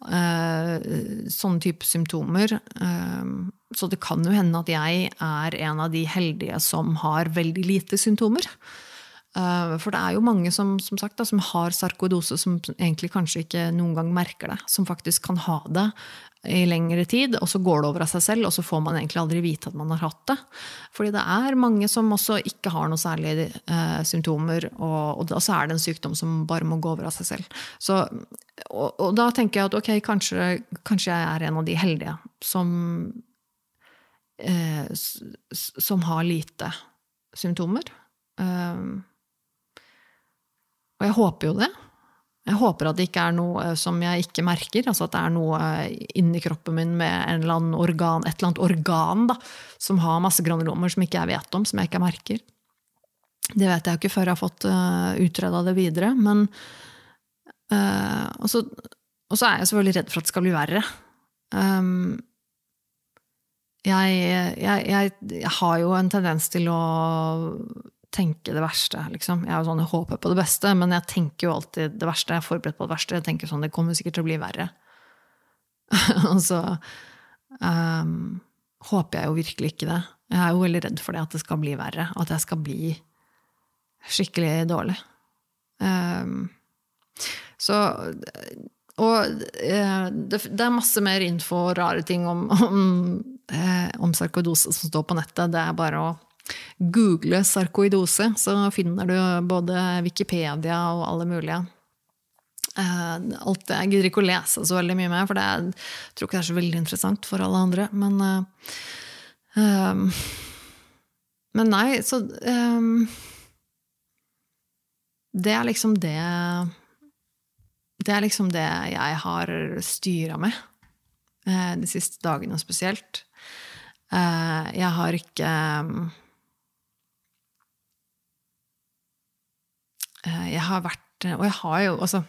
uh, sånne type symptomer. så det kan jo hende at jeg er en av de heldige som har veldig lite symptomer. For det er jo mange som, som, sagt, da, som har sarkoidose, som egentlig kanskje ikke noen gang merker det. Som faktisk kan ha det i lengre tid, og så går det over av seg selv, og så får man egentlig aldri vite at man har hatt det. Fordi det er mange som også ikke har noen særlige eh, symptomer, og, og så er det en sykdom som bare må gå over av seg selv. Så og, og, da tenker jeg at ok, kanskje, kanskje, jeg er en av de heldige som eh, Som har lite symptomer. Um, og jeg håper jo det. Jeg håper at det ikke er noe som jeg ikke merker. altså At det er noe inni kroppen min med organ, et eller annet organ da, som har masse granulomer som ikke jeg vet om, som jeg ikke merker. Det vet jeg ikke før jeg har fått uh, eh, utreda det videre. Men uh, og, så, og, så, er jeg selvfølgelig redd for at det skal bli verre. Um, jeg, jeg, jeg, jeg, har jo en tendens til å tenke det verste, liksom. Jeg, sånn, jeg, håper på det beste, men jeg tenker jo alltid det verste. Jeg er forberedt på det verste. Jeg tenker sånn, Det kommer sikkert til å bli verre. og så um, håper jeg jo virkelig ikke det. Jeg er jo veldig redd for det, at det skal bli verre. At jeg skal bli skikkelig dårlig. Um, så Og uh, det, det, er masse mer info og rare ting om, om, uh, om sarkoidose som står på nettet. Det er bare å google sarkoidose, så finner du både Wikipedia og alle mulige. Eh, alt Jeg gidder ikke å lese så veldig mye mer, for det er, jeg tror ikke det er så veldig interessant for alle andre. Men, um, men nei, så um, Det er liksom det Det er liksom det jeg har styra med de siste dagene spesielt. Jeg har ikke jeg har vært Og jeg har jo altså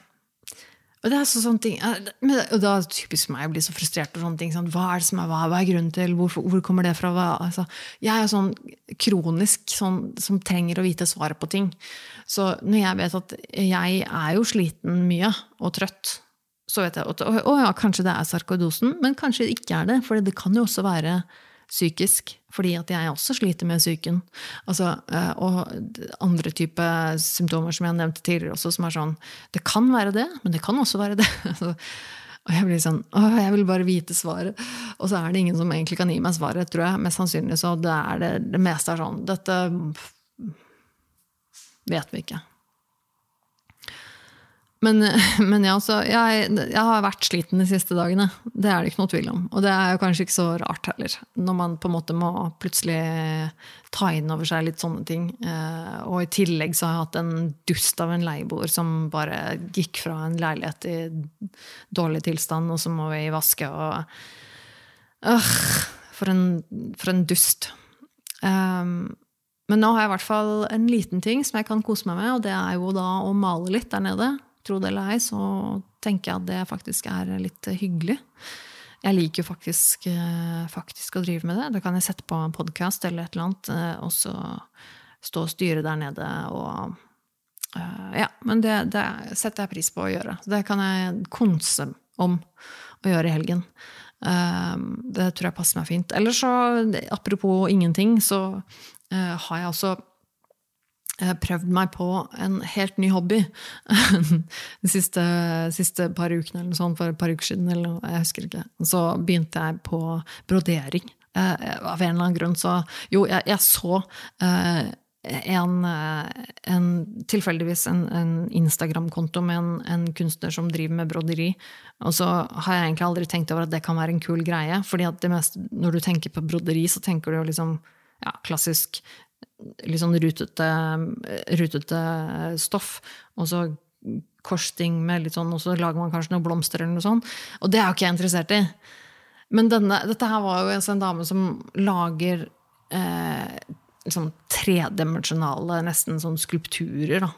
og det er så sånne ting, og da typisk meg å bli så frustrert. og sånne ting, sånn, Hva er det som er hva? Hva er grunnen til? Hvor, hvor kommer det fra? Altså, jeg er sånn kronisk sånn, som trenger å vite svaret på ting. Så når jeg vet at jeg er jo sliten mye og trøtt, så vet jeg at å, ja, kanskje det er sarkoidosen, men kanskje det ikke er det. For det kan jo også være psykisk, fordi at jeg også sliter med psyken. Altså, eh, og andre typer symptomer som jeg nevnte tidligere også, som er sånn Det kan være det, men det kan også være det. og jeg blir sånn Å, jeg vil bare vite svaret. Og så er det ingen som egentlig kan gi meg svaret, tror jeg. Mest sannsynlig så det er det, det meste er sånn Dette vet vi ikke. Men, men ja, så jeg, jeg, har vært sliten de siste dagene. Det er det ikke noe tvil om. Og det er jo kanskje ikke så rart heller, når man på en måte må plutselig ta inn over seg litt sånne ting. Eh, og i tillegg så har jeg hatt en dust av en leieboer som bare gikk fra en leilighet i dårlig tilstand, og så må vi vaske og øh, for, en, for en dust. Um, men nå har jeg i hvert fall en liten ting som jeg kan kose meg med, og det er jo da å male litt der nede tro det eller ei, så tenker jeg at det faktisk er litt hyggelig. Jeg liker jo faktisk, eh, faktisk å drive med det. Da kan jeg sette på en podkast eller et eller annet, eh, og så stå og styre der nede og eh, Ja, men det, det setter jeg pris på å gjøre. Det kan jeg konse om å gjøre i helgen. Det tror jeg passer meg fint. Eller så, apropos ingenting, så har jeg også prøvd meg på en helt ny hobby de siste, siste, par ukene, eller sånn, for et par uker siden. Eller, jeg husker ikke. Så begynte jeg på brodering. Eh, av en eller annen grunn så Jo, jeg, jeg så eh, en, eh, en, tilfeldigvis en, en Instagram-konto med en, en, kunstner som driver med broderi. Og så har jeg egentlig aldri tenkt over at det kan være en kul greie. fordi at mest, når du tenker på broderi, så tenker du jo liksom ja, klassisk litt sånn rutete, rutete stoff. Og så korsting med litt sånn, og så lager man kanskje noen blomster eller noe sånt. Og det er jo ikke jeg interessert i. Men denne, dette her var jo en dame som lager eh, liksom tredimensjonale, nesten sånn skulpturer, da.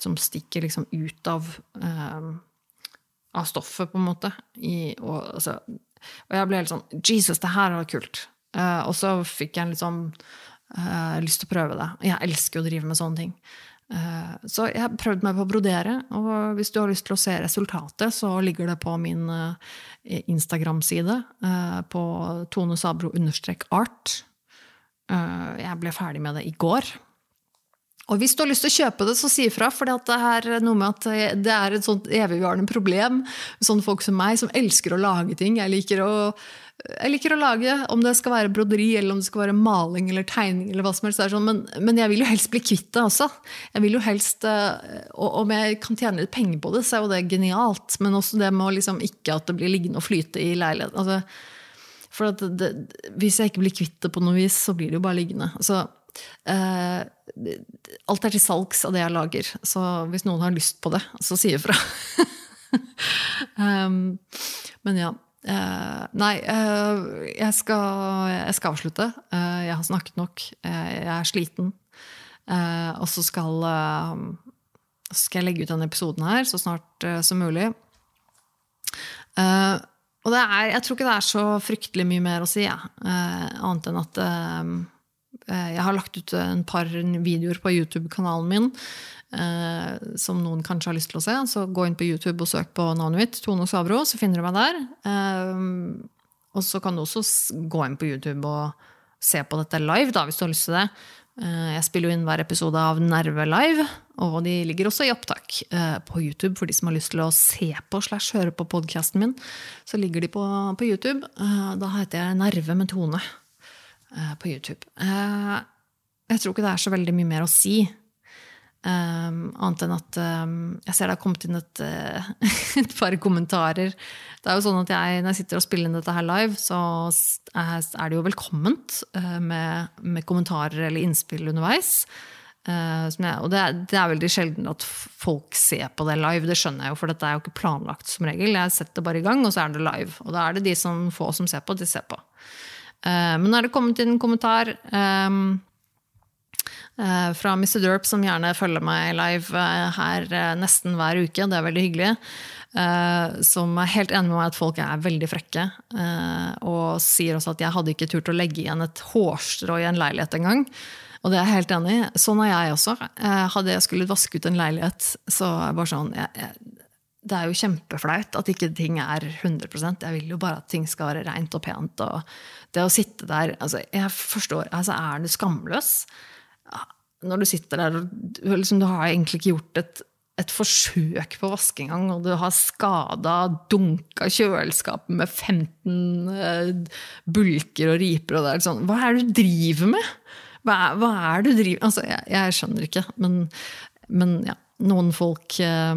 Som stikker liksom ut av, eh, av stoffet, på en måte. I, og, altså, og, jeg ble helt sånn Jesus, det her var kult. Eh, og så fikk jeg en litt sånn Uh, lyst til å prøve det. Jeg elsker å drive med sånne ting. Uh, så jeg har prøvd meg på å brodere. Og hvis du har lyst til å se resultatet, så ligger det på min uh, Instagram-side på Tone Sabro understrek art. jeg ble ferdig med det i går. Og hvis du har lyst til å kjøpe det, så si ifra. For det er noe med at det er et sånt evigvarende problem. Sånne folk som meg, som elsker å lage ting. Jeg liker å, jeg liker å lage, om det skal være broderi, eller om det skal være maling eller tegning. eller hva som helst. Sånn. Men, men, jeg vil jo helst bli kvitt det også. Jeg vil jo helst, eh, og Om jeg kan tjene litt penger på det, så er jo det genialt. Men også det med liksom ikke at det blir liggende og flyte i leiligheten. Altså, for det, hvis jeg ikke blir kvitt det på noe vis, så blir det jo bare liggende. Altså, alt er til salgs av det jeg lager, så hvis noen har lyst på det, så si ifra. um, men ja. Uh, nei, uh, jeg, skal, jeg, skal, avslutte. jeg har snakket nok. jeg er sliten. og så skal, skal jeg legge ut denne episoden her så snart som mulig. og er, jeg tror ikke det er så fryktelig mye mer å si, ja. annet enn at Eh, jeg har lagt ut en par videoer på YouTube-kanalen min eh, som noen kanskje har lyst til å se. Så gå inn på YouTube og søk på navnet mitt, Tone Savro, så finner du meg der. Eh, og så kan du også gå inn på YouTube og se på dette live, da, hvis du har lyst til det. Jeg spiller jo inn hver episode av Nerve Live, og de ligger også i opptak på YouTube for de som har lyst til å se på slash høre på podkasten min. Så ligger de på, på YouTube. Da heter jeg Nerve med Tone. Eh, på YouTube. Eh, jeg tror ikke det er så veldig mye mer å si. Um, annet enn at um, jeg ser det har kommet inn et, et, par kommentarer. Det er jo sånn at jeg, Når jeg sitter og spiller inn dette her live, så er det jo velkomment med, med, kommentarer eller innspill underveis. Uh, jeg, og det det er, veldig sjelden at folk ser på det live, det skjønner jeg jo, for dette er jo ikke planlagt som regel. Jeg setter bare i gang, og så er det live. Og da er det de som få som ser på, de ser på. Eh, men nå er det kommet inn en kommentar um, fra Mr. Derp, som gjerne følger meg live her nesten hver uke. Det er veldig hyggelig. Som er helt enig med meg at folk er veldig frekke. Og sier også at jeg hadde ikke turt å legge igjen et hårstrå i en leilighet engang. Og det er jeg helt enig i. Sånn er jeg også. Hadde jeg skulle vaske ut en leilighet, så er jeg bare sånn jeg, jeg, det er jo kjempeflaut at ikke ting er 100 Jeg vil jo bare at ting skal være rent og pent. Og det å sitte der altså Jeg forstår altså Er du skamløs? Når du sitter der og liksom, Du har egentlig ikke gjort et, et forsøk på å vaske engang, og du har skada, dunka kjøleskapet med 15 uh, bulker og riper, og det er sånn Hva er det du driver med? Hva hva er det du driver Altså, jeg, jeg skjønner ikke, men, men ja noen folk uh,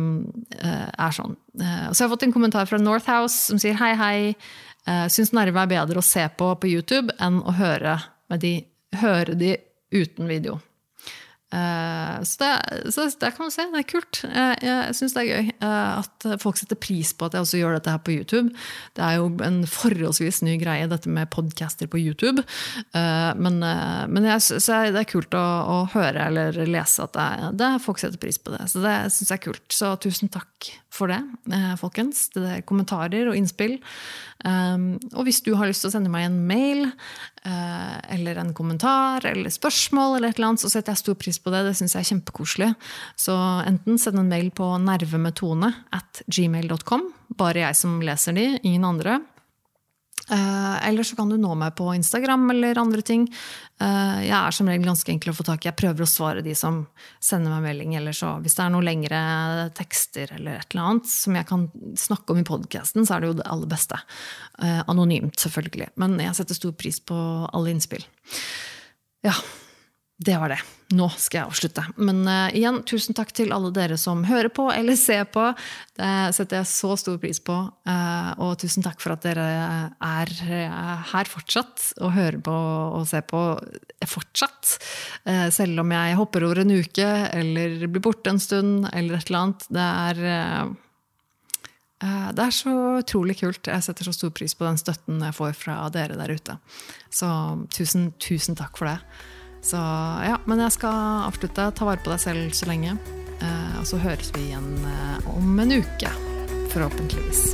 er sånn. Uh, så jeg har fått en kommentar fra Northhouse som sier hei, hei. Uh, Syns Nerve er bedre å se på på YouTube enn å høre, de, høre de uten video. Eh, så det, så det, kan man se. Det er kult. Jeg, jeg syns det er gøy eh, at folk setter pris på at jeg også gjør dette her på YouTube. Det er jo en forholdsvis ny greie, dette med podcaster på YouTube. Eh, men, men jeg så det er kult å, å, høre eller lese at det, det folk setter pris på det. Så det syns jeg er kult. Så tusen takk for det, folkens. Det er kommentarer og innspill. Og hvis du har lyst til å sende meg en mail eller en kommentar eller spørsmål, eller et eller annet, så setter jeg stor pris på det. Det syns jeg er kjempekoselig. Så enten send en mail på nervemetone at gmail.com. Bare jeg som leser de, ingen andre. Uh, eller så kan du nå meg på Instagram eller andre ting. Uh, jeg er som regel ganske enkel å få tak i. Jeg prøver å svare de som sender meg melding. Eller så, hvis det er noen lengre tekster eller et eller annet som jeg kan snakke om i podkasten, så er det jo det aller beste. Uh, anonymt, selvfølgelig. Men jeg setter stor pris på alle innspill. Ja, det var det. Nå skal jeg avslutte. Men uh, igjen, tusen takk til alle dere som hører på eller ser på. Det setter jeg så stor pris på. Uh, og tusen takk for at dere er uh, her fortsatt og hører på og ser på fortsatt. selv om jeg hopper over en uke eller blir borte en stund eller et eller annet. Det er det er så utrolig kult. Jeg setter så stor pris på den støtten jeg får fra dere der ute. Så tusen, tusen takk for det. Så ja, men jeg skal avslutte. Ta vare på deg selv så lenge. Eh, og så høres vi igjen eh, om en uke, forhåpentligvis.